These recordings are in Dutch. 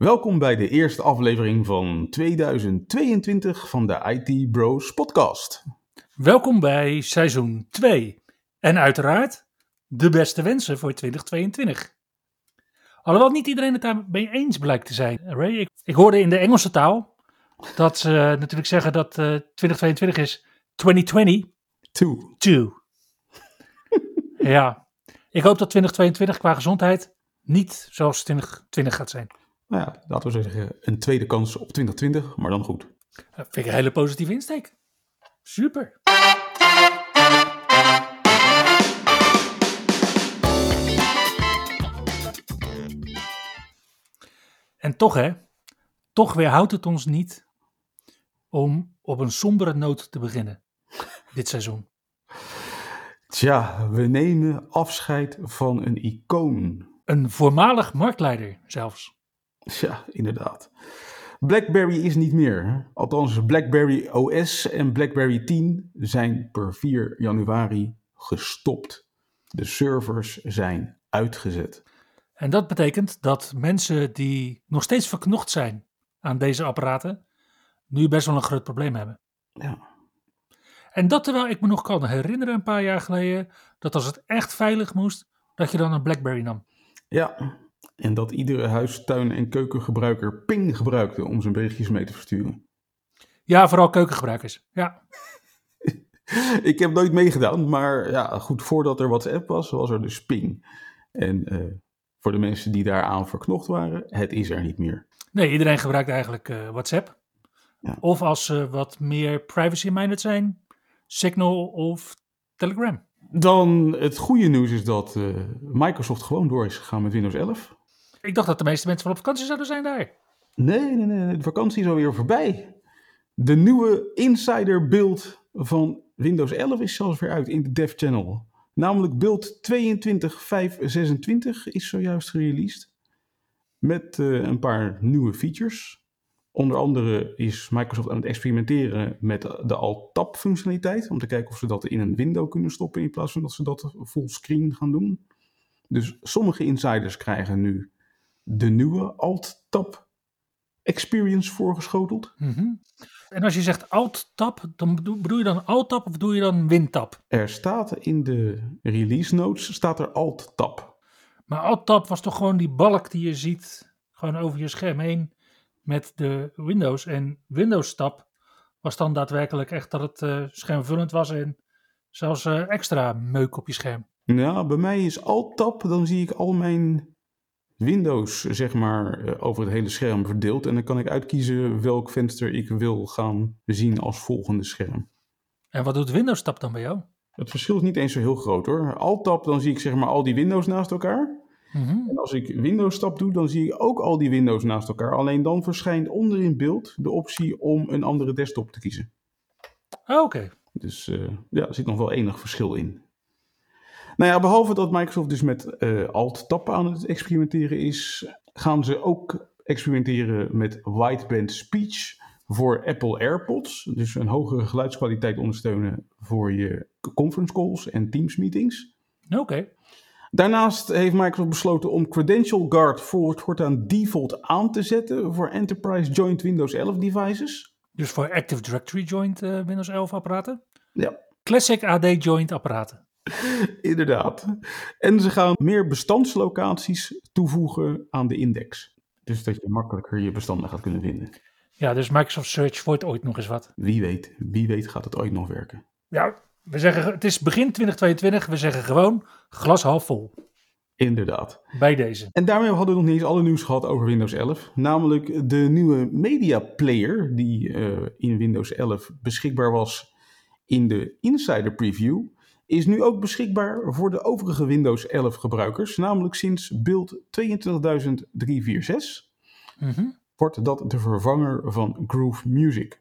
Welkom bij de eerste aflevering van 2022 van de IT Bros podcast. Welkom bij seizoen 2. En uiteraard de beste wensen voor 2022. Alhoewel niet iedereen het daarmee eens blijkt te zijn. Ray, ik, ik hoorde in de Engelse taal dat ze natuurlijk zeggen dat uh, 2022 is 2020. Two. Two. ja, ik hoop dat 2022 qua gezondheid niet zoals 2020 gaat zijn. Nou ja, laten we zeggen een tweede kans op 2020, maar dan goed. Dat vind ik een hele positieve insteek. Super. En toch hè, toch weerhoudt het ons niet om op een sombere noot te beginnen dit seizoen. Tja, we nemen afscheid van een icoon. Een voormalig marktleider zelfs. Ja, inderdaad. BlackBerry is niet meer. Althans, BlackBerry OS en BlackBerry 10 zijn per 4 januari gestopt. De servers zijn uitgezet. En dat betekent dat mensen die nog steeds verknocht zijn aan deze apparaten, nu best wel een groot probleem hebben. Ja. En dat terwijl ik me nog kan herinneren een paar jaar geleden, dat als het echt veilig moest, dat je dan een BlackBerry nam. Ja, en dat iedere huis, tuin en keukengebruiker ping gebruikte om zijn berichtjes mee te versturen. Ja, vooral keukengebruikers. Ja. ik heb nooit meegedaan, maar ja, goed, voordat er WhatsApp was, was er dus ping. En uh, voor de mensen die daaraan verknocht waren, het is er niet meer. Nee, iedereen gebruikt eigenlijk uh, WhatsApp. Ja. Of als ze wat meer privacy-minded zijn, Signal of Telegram. Dan het goede nieuws is dat uh, Microsoft gewoon door is gegaan met Windows 11. Ik dacht dat de meeste mensen van op vakantie zouden zijn daar. Nee, nee, nee. De vakantie is alweer voorbij. De nieuwe insider build van Windows 11 is zelfs weer uit in de dev channel. Namelijk build 22.526 is zojuist gereleased. Met uh, een paar nieuwe features. Onder andere is Microsoft aan het experimenteren met de Alt-Tab functionaliteit. Om te kijken of ze dat in een window kunnen stoppen in plaats van dat ze dat fullscreen gaan doen. Dus sommige insiders krijgen nu de nieuwe Alt-Tab experience voorgeschoteld. Mm -hmm. En als je zegt Alt-Tab, dan bedoel je dan Alt-Tab of bedoel je dan Win-Tab? Er staat in de release notes staat er Alt-Tab. Maar Alt-Tab was toch gewoon die balk die je ziet, gewoon over je scherm heen met de Windows. En Windows-Tab was dan daadwerkelijk echt dat het uh, schermvullend was en zelfs uh, extra meuk op je scherm. Ja, bij mij is Alt-Tab, dan zie ik al mijn Windows, zeg maar, uh, over het hele scherm verdeeld. En dan kan ik uitkiezen welk venster ik wil gaan zien als volgende scherm. En wat doet Windows-Tab dan bij jou? Het verschil is niet eens zo heel groot hoor. Alt-Tab, dan zie ik zeg maar al die Windows naast elkaar. Mm -hmm. En als ik Windows stap doe, dan zie ik ook al die Windows naast elkaar. Alleen dan verschijnt onder in beeld de optie om een andere desktop te kiezen. Oh, Oké. Okay. Dus uh, ja, er zit nog wel enig verschil in. Nou ja, behalve dat Microsoft dus met uh, Alt-Tab aan het experimenteren is, gaan ze ook experimenteren met wideband speech voor Apple AirPods. Dus een hogere geluidskwaliteit ondersteunen voor je conference calls en Teams meetings. Oké. Okay. Daarnaast heeft Microsoft besloten om Credential Guard voortaan default aan te zetten voor Enterprise Joint Windows 11 devices. Dus voor Active Directory Joint uh, Windows 11 apparaten? Ja. Classic AD Joint apparaten. Inderdaad. En ze gaan meer bestandslocaties toevoegen aan de index. Dus dat je makkelijker je bestanden gaat kunnen vinden. Ja, dus Microsoft Search wordt ooit nog eens wat. Wie weet, wie weet gaat het ooit nog werken. Ja, we zeggen, het is begin 2022, we zeggen gewoon glas half vol. Inderdaad. Bij deze. En daarmee hadden we nog niet eens alle nieuws gehad over Windows 11. Namelijk de nieuwe Media Player die uh, in Windows 11 beschikbaar was in de Insider Preview. Is nu ook beschikbaar voor de overige Windows 11 gebruikers. Namelijk sinds build 22346 mm -hmm. wordt dat de vervanger van Groove Music.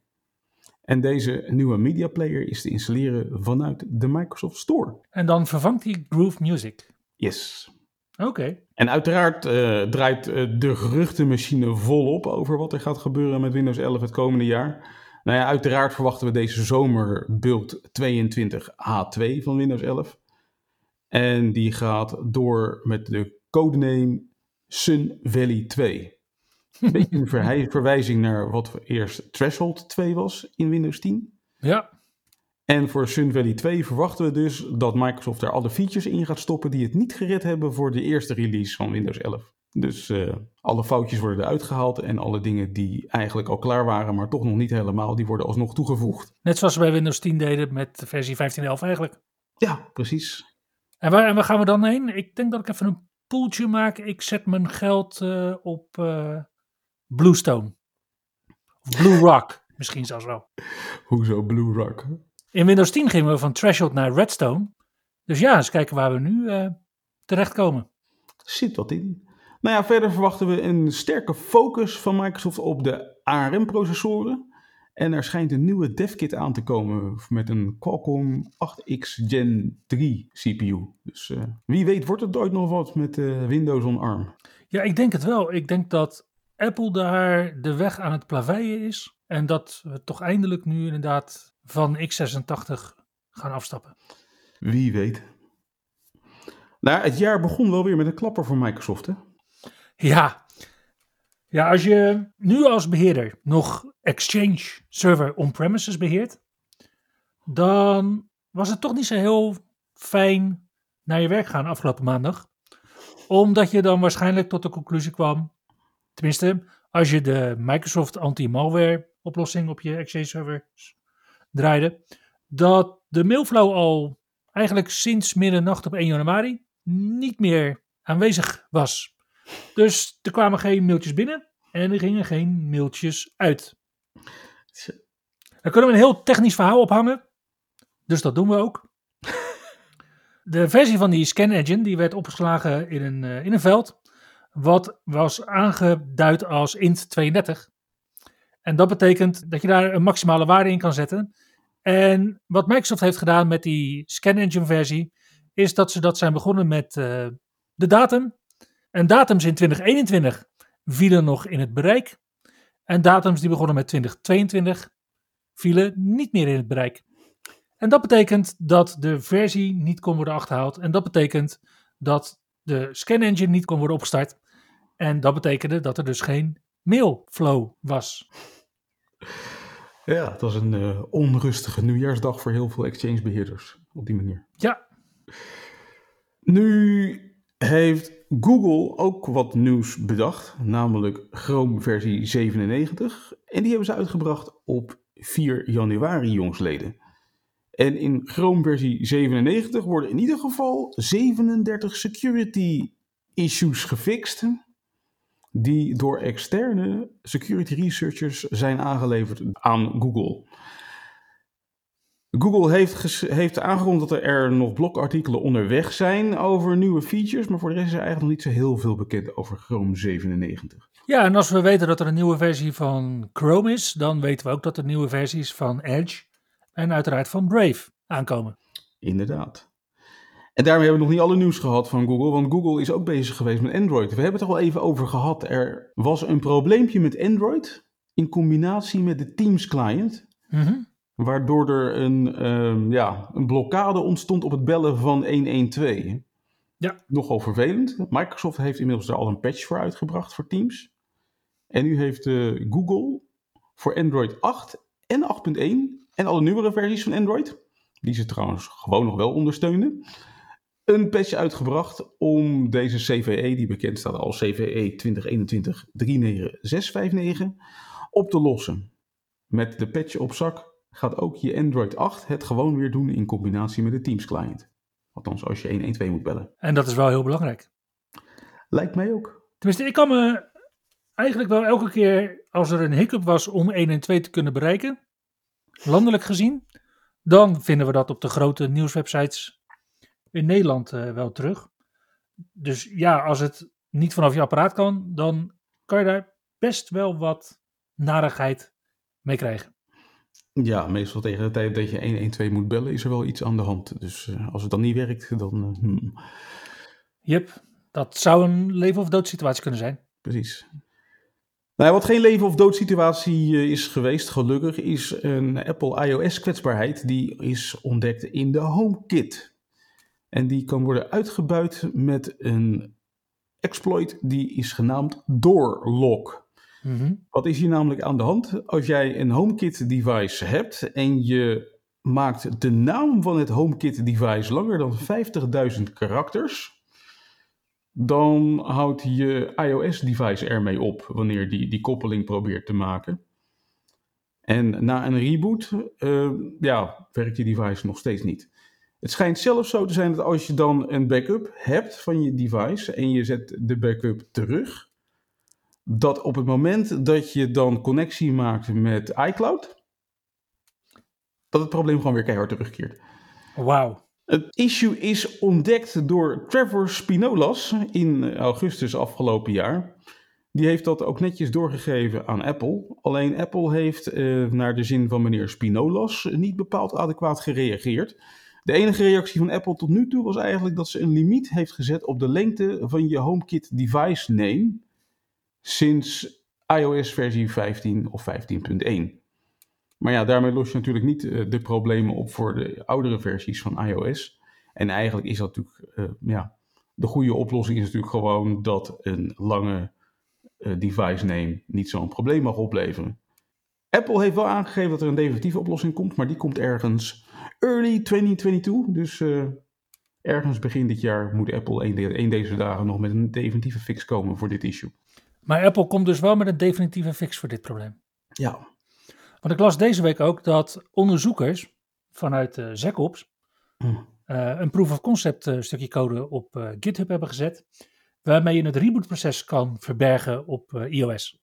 En deze nieuwe media player is te installeren vanuit de Microsoft Store. En dan vervangt hij Groove Music. Yes. Oké. En uiteraard eh, draait uh, de geruchtenmachine volop over wat er gaat gebeuren met Windows 11 het komende jaar. Nou ja, uiteraard verwachten we deze zomer build 22H2 van Windows 11. En die gaat door met de codename Sun Valley 2. Een beetje een verwijzing naar wat eerst Threshold 2 was in Windows 10. Ja. En voor Sun Valley 2 verwachten we dus dat Microsoft er alle features in gaat stoppen die het niet gered hebben voor de eerste release van Windows 11. Dus uh, alle foutjes worden eruit gehaald en alle dingen die eigenlijk al klaar waren, maar toch nog niet helemaal, die worden alsnog toegevoegd. Net zoals we bij Windows 10 deden met versie 15.11 eigenlijk. Ja, precies. En waar, en waar gaan we dan heen? Ik denk dat ik even een poeltje maak. Ik zet mijn geld uh, op uh, Bluestone. Of Blue Rock, misschien zelfs wel. Hoezo Blue Rock? In Windows 10 gingen we van Threshold naar Redstone. Dus ja, eens kijken waar we nu terechtkomen. Zit wat in. Nou ja, verder verwachten we een sterke focus van Microsoft op de ARM-processoren. En er schijnt een nieuwe devkit aan te komen met een Qualcomm 8X Gen 3 CPU. Dus uh, wie weet wordt het ooit nog wat met uh, Windows on ARM. Ja, ik denk het wel. Ik denk dat Apple daar de weg aan het plaveien is. En dat we toch eindelijk nu inderdaad van x86 gaan afstappen. Wie weet. Nou, het jaar begon wel weer met een klapper voor Microsoft, hè? Ja. Ja, als je nu als beheerder nog Exchange Server on-premises beheert, dan was het toch niet zo heel fijn naar je werk gaan afgelopen maandag. Omdat je dan waarschijnlijk tot de conclusie kwam, tenminste, als je de Microsoft anti-malware oplossing op je Exchange servers draaide, dat de mailflow al eigenlijk sinds middernacht op 1 januari niet meer aanwezig was. Dus er kwamen geen mailtjes binnen en er gingen geen mailtjes uit. Daar kunnen we een heel technisch verhaal ophangen. Dus dat doen we ook. De versie van die scan engine die werd opgeslagen in een, uh, in een veld. Wat was aangeduid als int32. En dat betekent dat je daar een maximale waarde in kan zetten. En wat Microsoft heeft gedaan met die scan engine versie. Is dat ze dat zijn begonnen met uh, de datum. En datums in 2021 vielen nog in het bereik. En datums die begonnen met 2022 vielen niet meer in het bereik. En dat betekent dat de versie niet kon worden achterhaald. En dat betekent dat de scan engine niet kon worden opgestart. En dat betekende dat er dus geen mailflow was. Ja, het was een uh, onrustige nieuwjaarsdag voor heel veel exchange-beheerders op die manier. Ja. Nu heeft Google ook wat nieuws bedacht, namelijk Chrome versie 97. En die hebben ze uitgebracht op 4 januari, jongsleden. En in Chrome versie 97 worden in ieder geval 37 security issues gefixt. Die door externe security researchers zijn aangeleverd aan Google. Google heeft, heeft aangekondigd dat er nog blogartikelen onderweg zijn over nieuwe features, maar voor de rest is er eigenlijk nog niet zo heel veel bekend over Chrome 97. Ja, en als we weten dat er een nieuwe versie van Chrome is, dan weten we ook dat er nieuwe versies van Edge en uiteraard van Brave aankomen. Inderdaad. En daarmee hebben we nog niet alle nieuws gehad van Google, want Google is ook bezig geweest met Android. We hebben het er al even over gehad. Er was een probleempje met Android in combinatie met de Teams client. Mm Waardoor er een, um, ja, een blokkade ontstond op het bellen van 112. Ja. Nogal vervelend. Microsoft heeft inmiddels daar al een patch voor uitgebracht voor Teams. En nu heeft uh, Google voor Android 8 en 8.1 en alle nieuwere versies van Android, die ze trouwens gewoon nog wel ondersteunen, een patch uitgebracht om deze CVE, die bekend staat als CVE 2021-39659, op te lossen. Met de patch op zak gaat ook je Android 8 het gewoon weer doen in combinatie met de Teams client. Althans, als je 112 moet bellen. En dat is wel heel belangrijk. Lijkt mij ook. Tenminste, ik kan me eigenlijk wel elke keer als er een hiccup was om 112 te kunnen bereiken, landelijk gezien, dan vinden we dat op de grote nieuwswebsites in Nederland uh, wel terug. Dus ja, als het niet vanaf je apparaat kan, dan kan je daar best wel wat narigheid mee krijgen. Ja, meestal tegen de tijd dat je 112 moet bellen is er wel iets aan de hand. Dus uh, als het dan niet werkt, dan... Uh, hmm. Yep, dat zou een leven of dood situatie kunnen zijn. Precies. Nou, wat geen leven of dood situatie uh, is geweest, gelukkig, is een Apple iOS kwetsbaarheid. Die is ontdekt in de HomeKit. En die kan worden uitgebuit met een exploit die is genaamd DoorLock. Mm Wat is hier namelijk aan de hand? Als jij een HomeKit device hebt en je maakt de naam van het HomeKit device langer dan 50.000 karakters, dan houdt je iOS device ermee op wanneer die die koppeling probeert te maken. En na een reboot, uh, ja, werkt je device nog steeds niet. Het schijnt zelfs zo te zijn dat als je dan een backup hebt van je device en je zet de backup terug, dat op het moment dat je dan connectie maakt met iCloud, dat het probleem gewoon weer keihard terugkeert. Wauw. Het issue is ontdekt door Trevor Spinolas in augustus afgelopen jaar. Die heeft dat ook netjes doorgegeven aan Apple. Alleen Apple heeft, eh, naar de zin van meneer Spinolas, niet bepaald adequaat gereageerd. De enige reactie van Apple tot nu toe was eigenlijk dat ze een limiet heeft gezet op de lengte van je HomeKit device name sinds iOS versie 15 of 15.1. Maar ja, daarmee los je natuurlijk niet uh, de problemen op voor de oudere versies van iOS. En eigenlijk is dat natuurlijk, uh, ja, de goede oplossing is natuurlijk gewoon dat een lange uh, device name niet zo'n probleem mag opleveren. Apple heeft wel aangegeven dat er een definitieve oplossing komt, maar die komt ergens early 2022. Dus ergens begin dit jaar moet Apple een, deze dagen nog met een definitieve fix komen voor dit issue. Maar Apple komt dus wel met een definitieve fix voor dit probleem. Ja. Want ik las deze week ook dat onderzoekers vanuit uh, ZecOps hm. uh, een proof of concept uh, stukje code op GitHub hebben gezet. Waarmee je het rebootproces kan verbergen op iOS.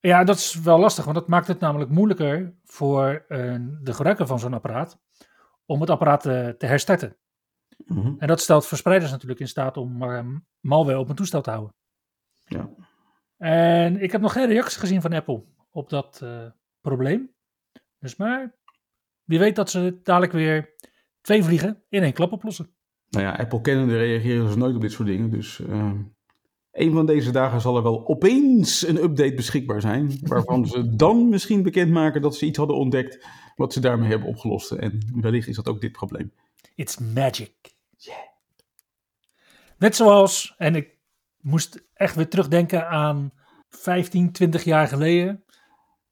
Ja, dat is wel lastig, want dat maakt het namelijk moeilijker voor de gebruiker van zo'n apparaat om het apparaat te, te herstarten. Mm En dat stelt verspreiders natuurlijk in staat om malware op een toestel te houden. En ik heb nog geen reactie gezien van Apple op dat uh, probleem. Dus maar wie weet dat ze dadelijk weer twee vliegen in één klap oplossen. Nou ja, Apple kennende reageren ze nooit op dit soort dingen. Dus uh, een van deze dagen zal er wel opeens een update beschikbaar zijn. Waarvan ze dan misschien bekendmaken dat ze iets hadden ontdekt wat ze daarmee hebben opgelost. En wellicht is dat ook dit probleem. It's magic. Yeah. Net zoals, en ik moest echt weer terugdenken aan 15, 20 jaar geleden.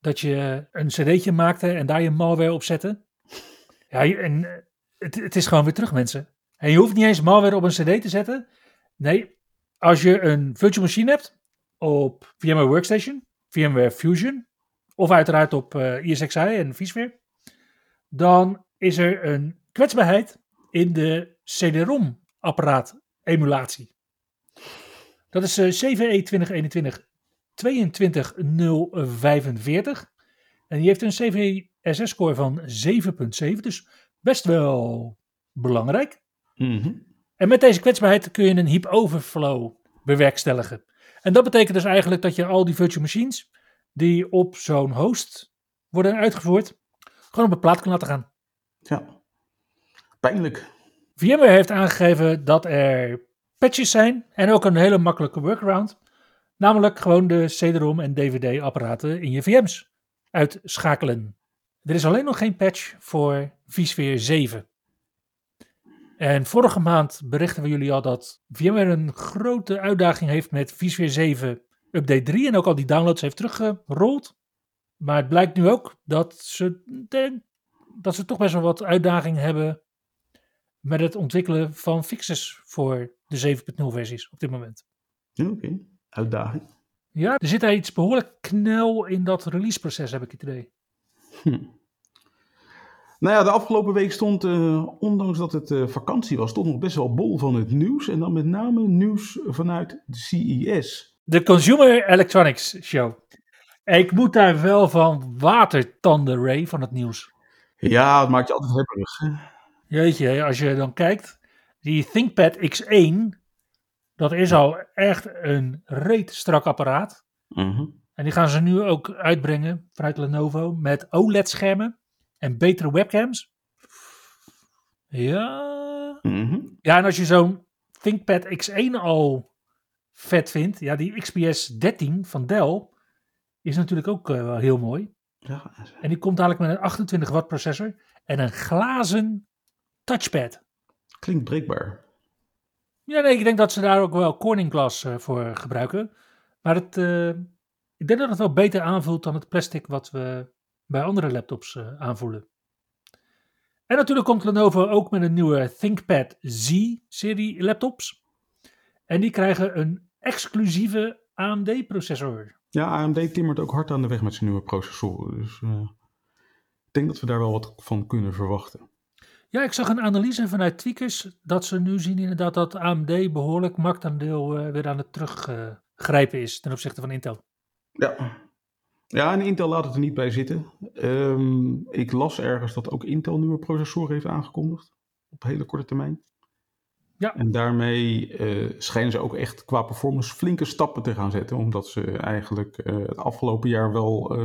Dat je een cd'tje maakte en daar je malware op zette. Ja, en het, het is gewoon weer terug, mensen. En je hoeft niet eens malware op een cd te zetten. Nee, als je een virtual machine hebt op VMware Workstation, VMware Fusion, of uiteraard op uh, eh, ESXi en vSphere, dan is er een kwetsbaarheid in de CD-ROM apparaat emulatie. Dat is CVE 2021 22045 en die heeft een CVSS-score van 7.7, dus best wel belangrijk. Mm En met deze kwetsbaarheid kun je een heap overflow bewerkstelligen. En dat betekent dus eigenlijk dat je al die virtual machines die op zo'n host worden uitgevoerd, gewoon op een plaat kan laten gaan. Ja, pijnlijk. VMware heeft aangegeven dat er patches zijn en ook een hele makkelijke workaround. Namelijk gewoon de CD-ROM en DVD-apparaten in je VM's uitschakelen. Er is alleen nog geen patch voor vSphere 7. En vorige maand berichten we jullie al dat VMware een grote uitdaging heeft met vSphere 7 update 3 en ook al die downloads heeft teruggerold. Maar het blijkt nu ook dat ze, dat ze toch best wel wat uitdaging hebben met het ontwikkelen van fixes voor de 7.0 versies op dit moment. Oké, uitdaging. Ja, er zit daar iets behoorlijk knel in dat releaseproces, heb ik het idee. Hm. Nou ja, de afgelopen week stond, uh, ondanks dat het uh, vakantie was, toch nog best wel bol van het nieuws. En dan met name nieuws vanuit de CES. De Consumer Electronics Show. Ik moet daar wel van watertanden, Ray, van het nieuws. Ja, het maakt je altijd hebberig. Jeetje, als je dan kijkt, die ThinkPad X1, dat is al echt een reet strak apparaat. Mhm. En die gaan ze nu ook uitbrengen vanuit Lenovo met OLED-schermen en betere webcams. Ja. Mhm. Ja, en als je zo'n ThinkPad X1 al vet vindt, ja, die XPS 13 van Dell is natuurlijk ook wel heel mooi. Ja, En die komt dadelijk met een 28 watt processor en een glazen touchpad. klinkt breekbaar. Ja, nee, ik denk dat ze daar ook wel Corning Glass eh, voor gebruiken. Maar het, eh, ik denk dat het wel beter aanvoelt dan het plastic wat we bij andere laptops eh, aanvoelen. En natuurlijk komt Lenovo ook met een nieuwe ThinkPad Z-serie laptops. En die krijgen een exclusieve AMD-processor. Ja, AMD timmert ook hard aan de weg met zijn nieuwe processoren. Dus ik denk dat we daar wel wat van kunnen verwachten. Ja, ik zag een analyse vanuit Tweakers dat ze nu zien inderdaad dat AMD behoorlijk marktaandeel eh, weer aan het teruggrijpen is ten opzichte van Intel. Ja. Ja, en Intel laat het er niet bij zitten. Ehm, ik las ergens dat ook Intel nieuwe processoren heeft aangekondigd. Op hele korte termijn. Ja. En daarmee eh, schijnen ze ook echt qua performance flinke stappen te gaan zetten. Omdat ze eigenlijk eh, het afgelopen jaar wel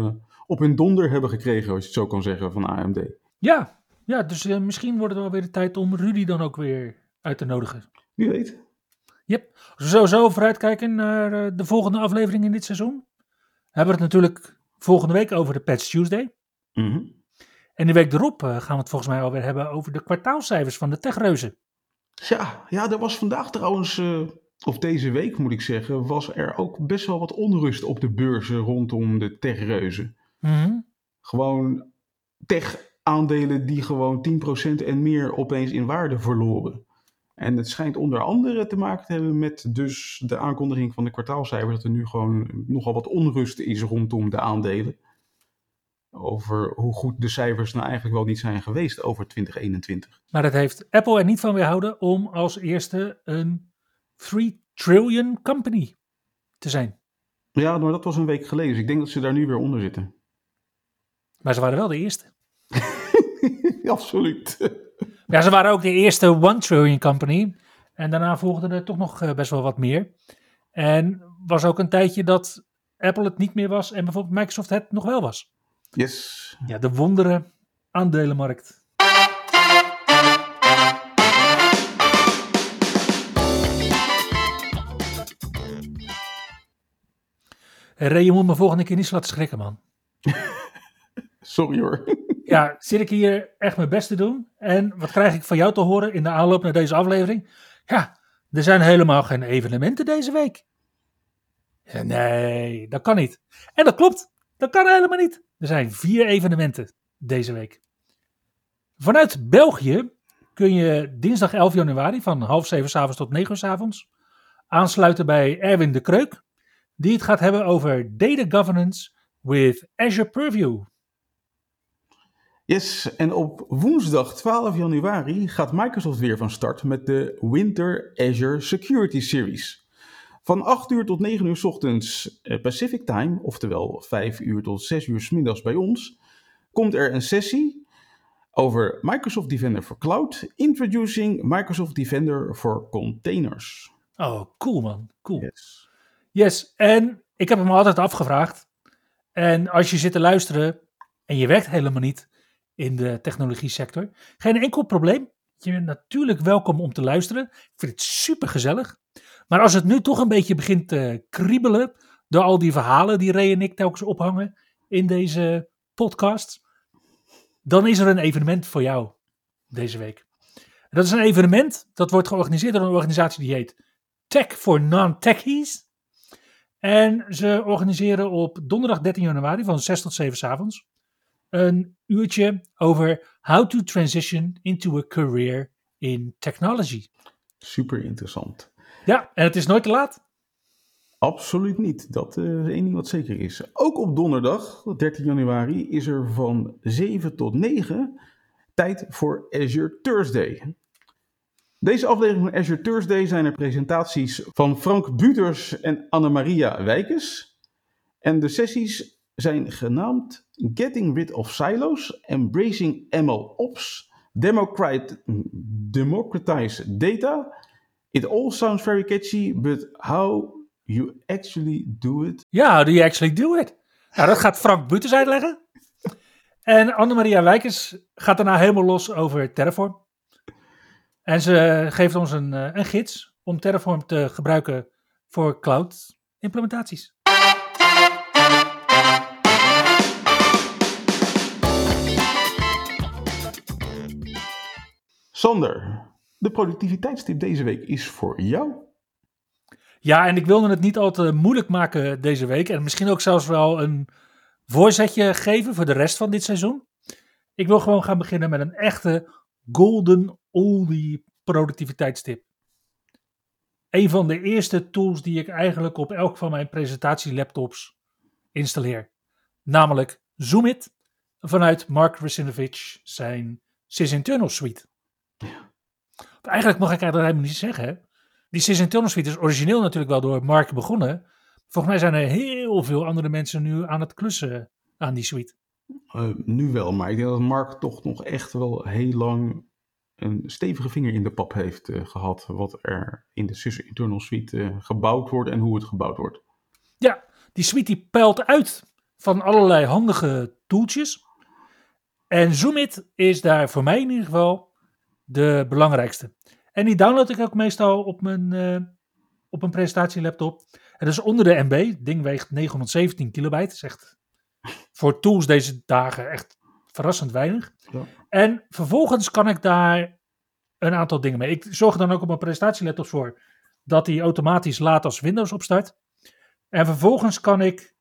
op hun donder hebben gekregen, als je het zo kan zeggen, van AMD. Ja, ja dus eh, misschien wordt het wel weer de tijd om Rudy dan ook weer uit te nodigen. Wie weet. Yep. We sowieso vooruitkijken naar eh, de volgende aflevering in dit seizoen, hebben we het natuurlijk volgende week over de Patch Tuesday. Mhm. En de week erop eh, gaan we het volgens mij alweer hebben over de kwartaalcijfers van de techreuzen. Ja, ja, er was vandaag trouwens, of deze week moet ik zeggen, was er ook best wel wat onrust op de beurzen rondom de techreuzen. Mhm. Gewoon tech-aandelen die gewoon 10% en meer opeens in waarde verloren. En het schijnt onder andere te maken te hebben met dus de aankondiging van de kwartaalcijfers, dat er nu gewoon nogal wat onrust is rondom de aandelen. Over hoe goed de cijfers nou eigenlijk wel niet zijn geweest over 2021. Maar dat heeft Apple er niet van weerhouden om als eerste een 3 trillion company te zijn. Ja, maar dat was een week geleden, dus ik denk dat ze daar nu weer onder zitten. Maar ze waren wel de eerste. Absoluut. Ja, ze waren ook de eerste 1 trillion company. En daarna volgden er toch nog eh, best wel wat meer. En was ook een tijdje dat Apple het niet meer was en bijvoorbeeld Microsoft het nog wel was. Yes. Ja, de wonderen aandelenmarkt. Ray, je moet me volgende keer niet zo laten schrikken, man. Sorry hoor. Ja, zit ik hier echt mijn best te doen? En wat krijg ik van jou te horen in de aanloop naar deze aflevering? Ja, er zijn helemaal geen evenementen deze week. Ja, nee, dat kan niet. En dat klopt, dat kan helemaal niet. Er zijn vier evenementen deze week. Vanuit België kun je dinsdag 11 januari van half zeven 's avonds tot negen uur 's avonds aansluiten bij Erwin de Kreuk, die het gaat hebben over data governance with Azure Purview. Yes, en op woensdag 12 januari gaat Microsoft weer van start met de Winter Azure Security Series. Van 8 uur tot 9 uur 's ochtends eh, Pacific Time, oftewel 5 uur tot 6 uur 's middags bij ons, komt er een sessie over Microsoft Defender for Cloud, Introducing Microsoft Defender for Containers. Oh, cool man, cool. Yes. Yes, en ik heb hem altijd afgevraagd. En als je zit te luisteren en je werkt helemaal niet in de technologie sector, geen enkel probleem. Je bent natuurlijk welkom om te luisteren. Ik vind het super gezellig. Maar als het nu toch een beetje begint te kriebelen door al die verhalen die Ray en ik telkens ophangen in deze podcast, dan is er een evenement voor jou deze week. Dat is een evenement dat wordt georganiseerd door een organisatie die heet Tech for Non-Techies. En ze organiseren op donderdag 13 januari van 6 tot 7 's avonds een uurtje over how to transition into a career in technology. Super interessant. Ja, en het is nooit te laat. Absoluut niet. Dat is één ding wat zeker is. Ook op donderdag, 13 januari, is er van 7 tot 9 tijd voor Azure Thursday. Deze aflevering van Azure Thursday zijn er presentaties van Frank Buters en Annemaria Wijkes. En de sessies zijn genaamd Getting Rid of Silos, Embracing ML Ops, Democrat, Democratize Data. It all sounds very catchy, but how you actually do it? Ja, how do you actually do it? Nou, dat gaat Frank Buters uitleggen. En Annemaria Wijkers gaat daarna helemaal los over Terraform. En ze geeft ons een, eh, een gids om Terraform te gebruiken voor cloud implementaties. Sander, de productiviteitstip deze week is voor jou. Ja, en ik wilde het niet al te moeilijk maken deze week. En misschien ook zelfs wel een voorzetje geven voor de rest van dit seizoen. Ik wil gewoon gaan beginnen met een echte golden oldie productiviteitstip. Een van de eerste tools die ik eigenlijk op elk van mijn presentatielaptops installeer. Namelijk Zoomit vanuit Mark Rusinovich zijn SysInternal suite. Eigenlijk mag ik eigenlijk helemaal niet zeggen. Hè? Die SysInternal suite is origineel natuurlijk wel door Mark begonnen. Volgens mij zijn er heel veel andere mensen nu aan het klussen aan die suite. Uh, nu wel, maar ik denk dat Mark toch nog echt wel heel lang een stevige vinger in de pap heeft uh, gehad. Wat er in de SysInternal suite uh, gebouwd wordt en hoe het gebouwd wordt. Ja, die suite die peilt uit van allerlei handige tooltjes. En Zoomit is daar voor mij in ieder geval de belangrijkste. En die download ik ook meestal op mijn, uh, op een presentatielaptop. En dat is onder de MB. Het ding weegt 917 kilobyte. Dat is echt voor tools deze dagen echt verrassend weinig. Ja. En vervolgens kan ik daar een aantal dingen mee. Ik zorg dan ook op mijn presentatielaptops voor dat die automatisch laat als Windows opstart. En vervolgens kan ik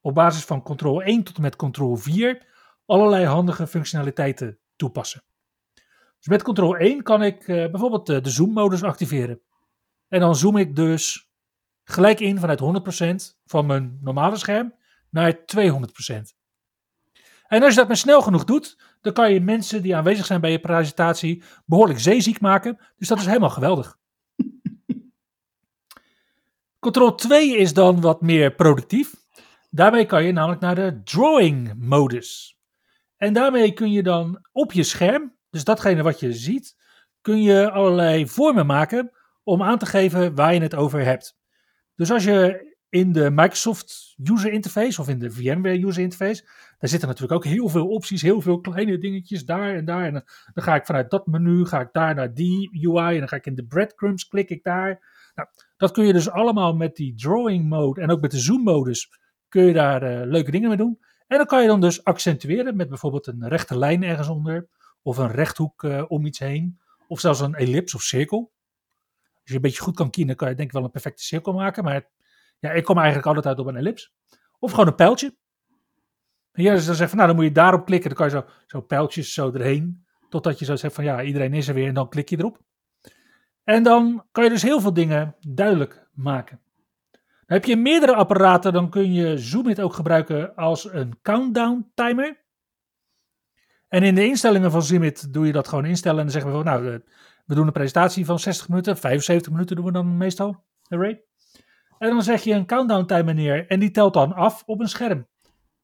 op basis van Ctrl 1 tot en met Ctrl 4 allerlei handige functionaliteiten toepassen. Dus met Ctrl 1 kan ik uh, bijvoorbeeld uh, de zoom-modus activeren. En dan zoom ik dus gelijk in vanuit 100% van mijn normale scherm naar 200%. En als je dat maar snel genoeg doet, dan kan je mensen die aanwezig zijn bij je presentatie behoorlijk zeeziek maken. Dus dat is helemaal geweldig. Ctrl 2 is dan wat meer productief. Daarmee kan je namelijk naar de drawing modus. En daarmee kun je dan op je scherm, dus datgene wat je ziet, kun je allerlei vormen maken om aan te geven waar je het over hebt. Dus als je in de Microsoft User Interface of in de VMware User Interface, daar zitten natuurlijk ook heel veel opties, heel veel kleine dingetjes daar en daar. En dan, ga ik vanuit dat menu, ga ik daar naar die UI en dan ga ik in de breadcrumbs, klik ik daar. Nou, dat kun je dus allemaal met die drawing mode en ook met de zoom modus kun je daar uh, leuke dingen mee doen. En dan kan je dan dus accentueren met bijvoorbeeld een rechte lijn ergens onder, of een rechthoek uh, om iets heen, of zelfs een ellipse of cirkel. Als je een beetje goed kan kiezen, kan je denk ik wel een perfecte cirkel maken, maar ja, ik kom eigenlijk altijd uit op een ellips. Of gewoon een pijltje. Ja, dus dan nou, dan moet je daarop klikken. Dan kan je zo, zo pijltjes zo erheen. Totdat je zo zegt van, ja, iedereen is er weer. En dan klik je erop. En dan kan je dus heel veel dingen duidelijk maken. Dan heb je meerdere apparaten, dan kun je Zoomit ook gebruiken als een countdown timer. En in de instellingen van Zoomit doe je dat gewoon instellen. En dan zeggen we van, nou, we doen een presentatie van 60 minuten. 75 minuten doen we dan meestal. Array. En dan zeg je een countdown timer neer en die telt dan af op een scherm.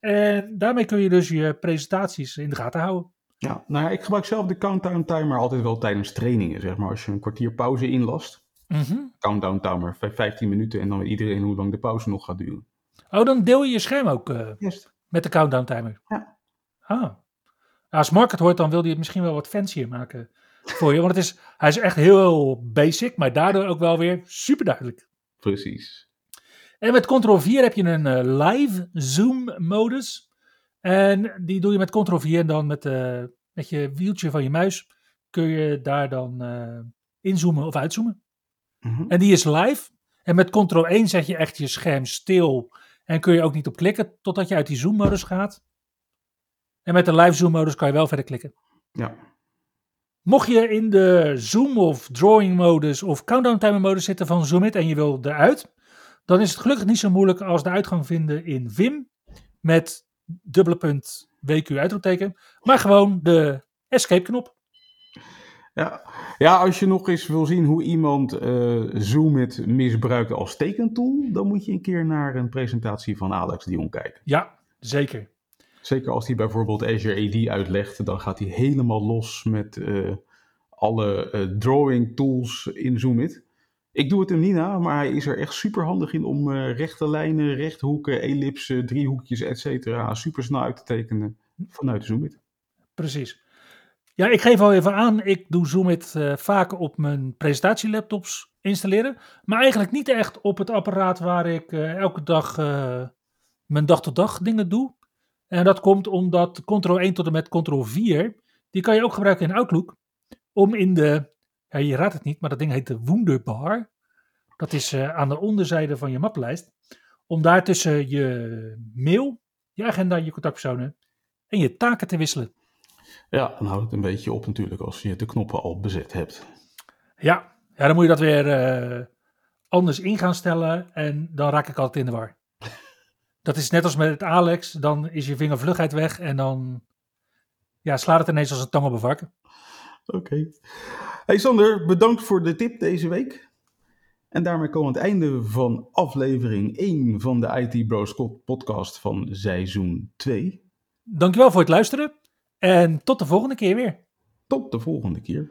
En daarmee kun je dus je presentaties in de gaten houden. Ja, nou ik gebruik zelf de countdown timer altijd wel tijdens trainingen, zeg maar. Als je een kwartier pauze inlast. Mm Countdown timer, 15 minuten en dan weet iedereen hoe lang de pauze nog gaat duren. Oh, dan deel je je scherm ook uh, met de countdown timer? Ja. Ah. Nou, als Mark het hoort, dan wil hij het misschien wel wat fancier maken voor je. Want het is, hij is echt heel basic, maar daardoor ook wel weer super duidelijk. Precies. En met Ctrl 4 heb je een uh, live zoom modus. En die doe je met Ctrl 4 en dan met, uh, met je wieltje van je muis kun je daar dan uh, inzoomen of uitzoomen. Mm -hmm. En die is live. En met Ctrl 1 zet je echt je scherm stil en kun je ook niet op klikken totdat je uit die zoom modus gaat. En met de live zoom modus kan je wel verder klikken. Ja. Mocht je in de zoom of drawing modus of countdown timer modus zitten van Zoomit en je wil eruit, dan is het gelukkig niet zo moeilijk als de uitgang vinden in Vim met dubbele punt WQ uitroepteken, maar gewoon de escape knop. Ja. ja, als je nog eens wil zien hoe iemand uh, Zoomit misbruikt als tekentool, dan moet je een keer naar een presentatie van Alex Dion kijken. Ja, zeker. Zeker als hij bijvoorbeeld Azure AD uitlegt, dan gaat hij helemaal los met uh, alle uh, drawing tools in Zoomit. Ik doe het hem niet na, maar hij is er echt super handig in om uh, rechte lijnen, rechthoeken, ellipsen, driehoekjes, et cetera, super snel uit te tekenen. vanuit Zoomit. Precies. Ja, ik geef al even aan, ik doe Zoomit uh, vaak op mijn presentatielaptops installeren. Maar eigenlijk niet echt op het apparaat waar ik elke dag mijn dag-tot-dag dingen doe. En dat komt omdat Ctrl 1 tot en met Ctrl 4, die kan je ook gebruiken in Outlook. Om in de, ja, je raadt het niet, maar dat ding heet de Wunderbar. Dat is aan de onderzijde van je mappenlijst. Om daar tussen je mail, je agenda, je contactpersonen en je taken te wisselen. Ja, dan houdt het een beetje op natuurlijk als je de knoppen al bezet hebt. Ja, ja dan moet je dat weer uh, anders in gaan stellen en dan raak ik altijd in de war. Dat is net als met Alex, dan is je vingervlugheid weg en dan ja, slaat het ineens als een tang op een varken. Oké. Hey Sander, bedankt voor de tip deze week. En daarmee komen we aan het einde van aflevering 1 van de IT Bros podcast van seizoen 2. Dankjewel voor het luisteren. En tot de volgende keer weer. Tot de volgende keer.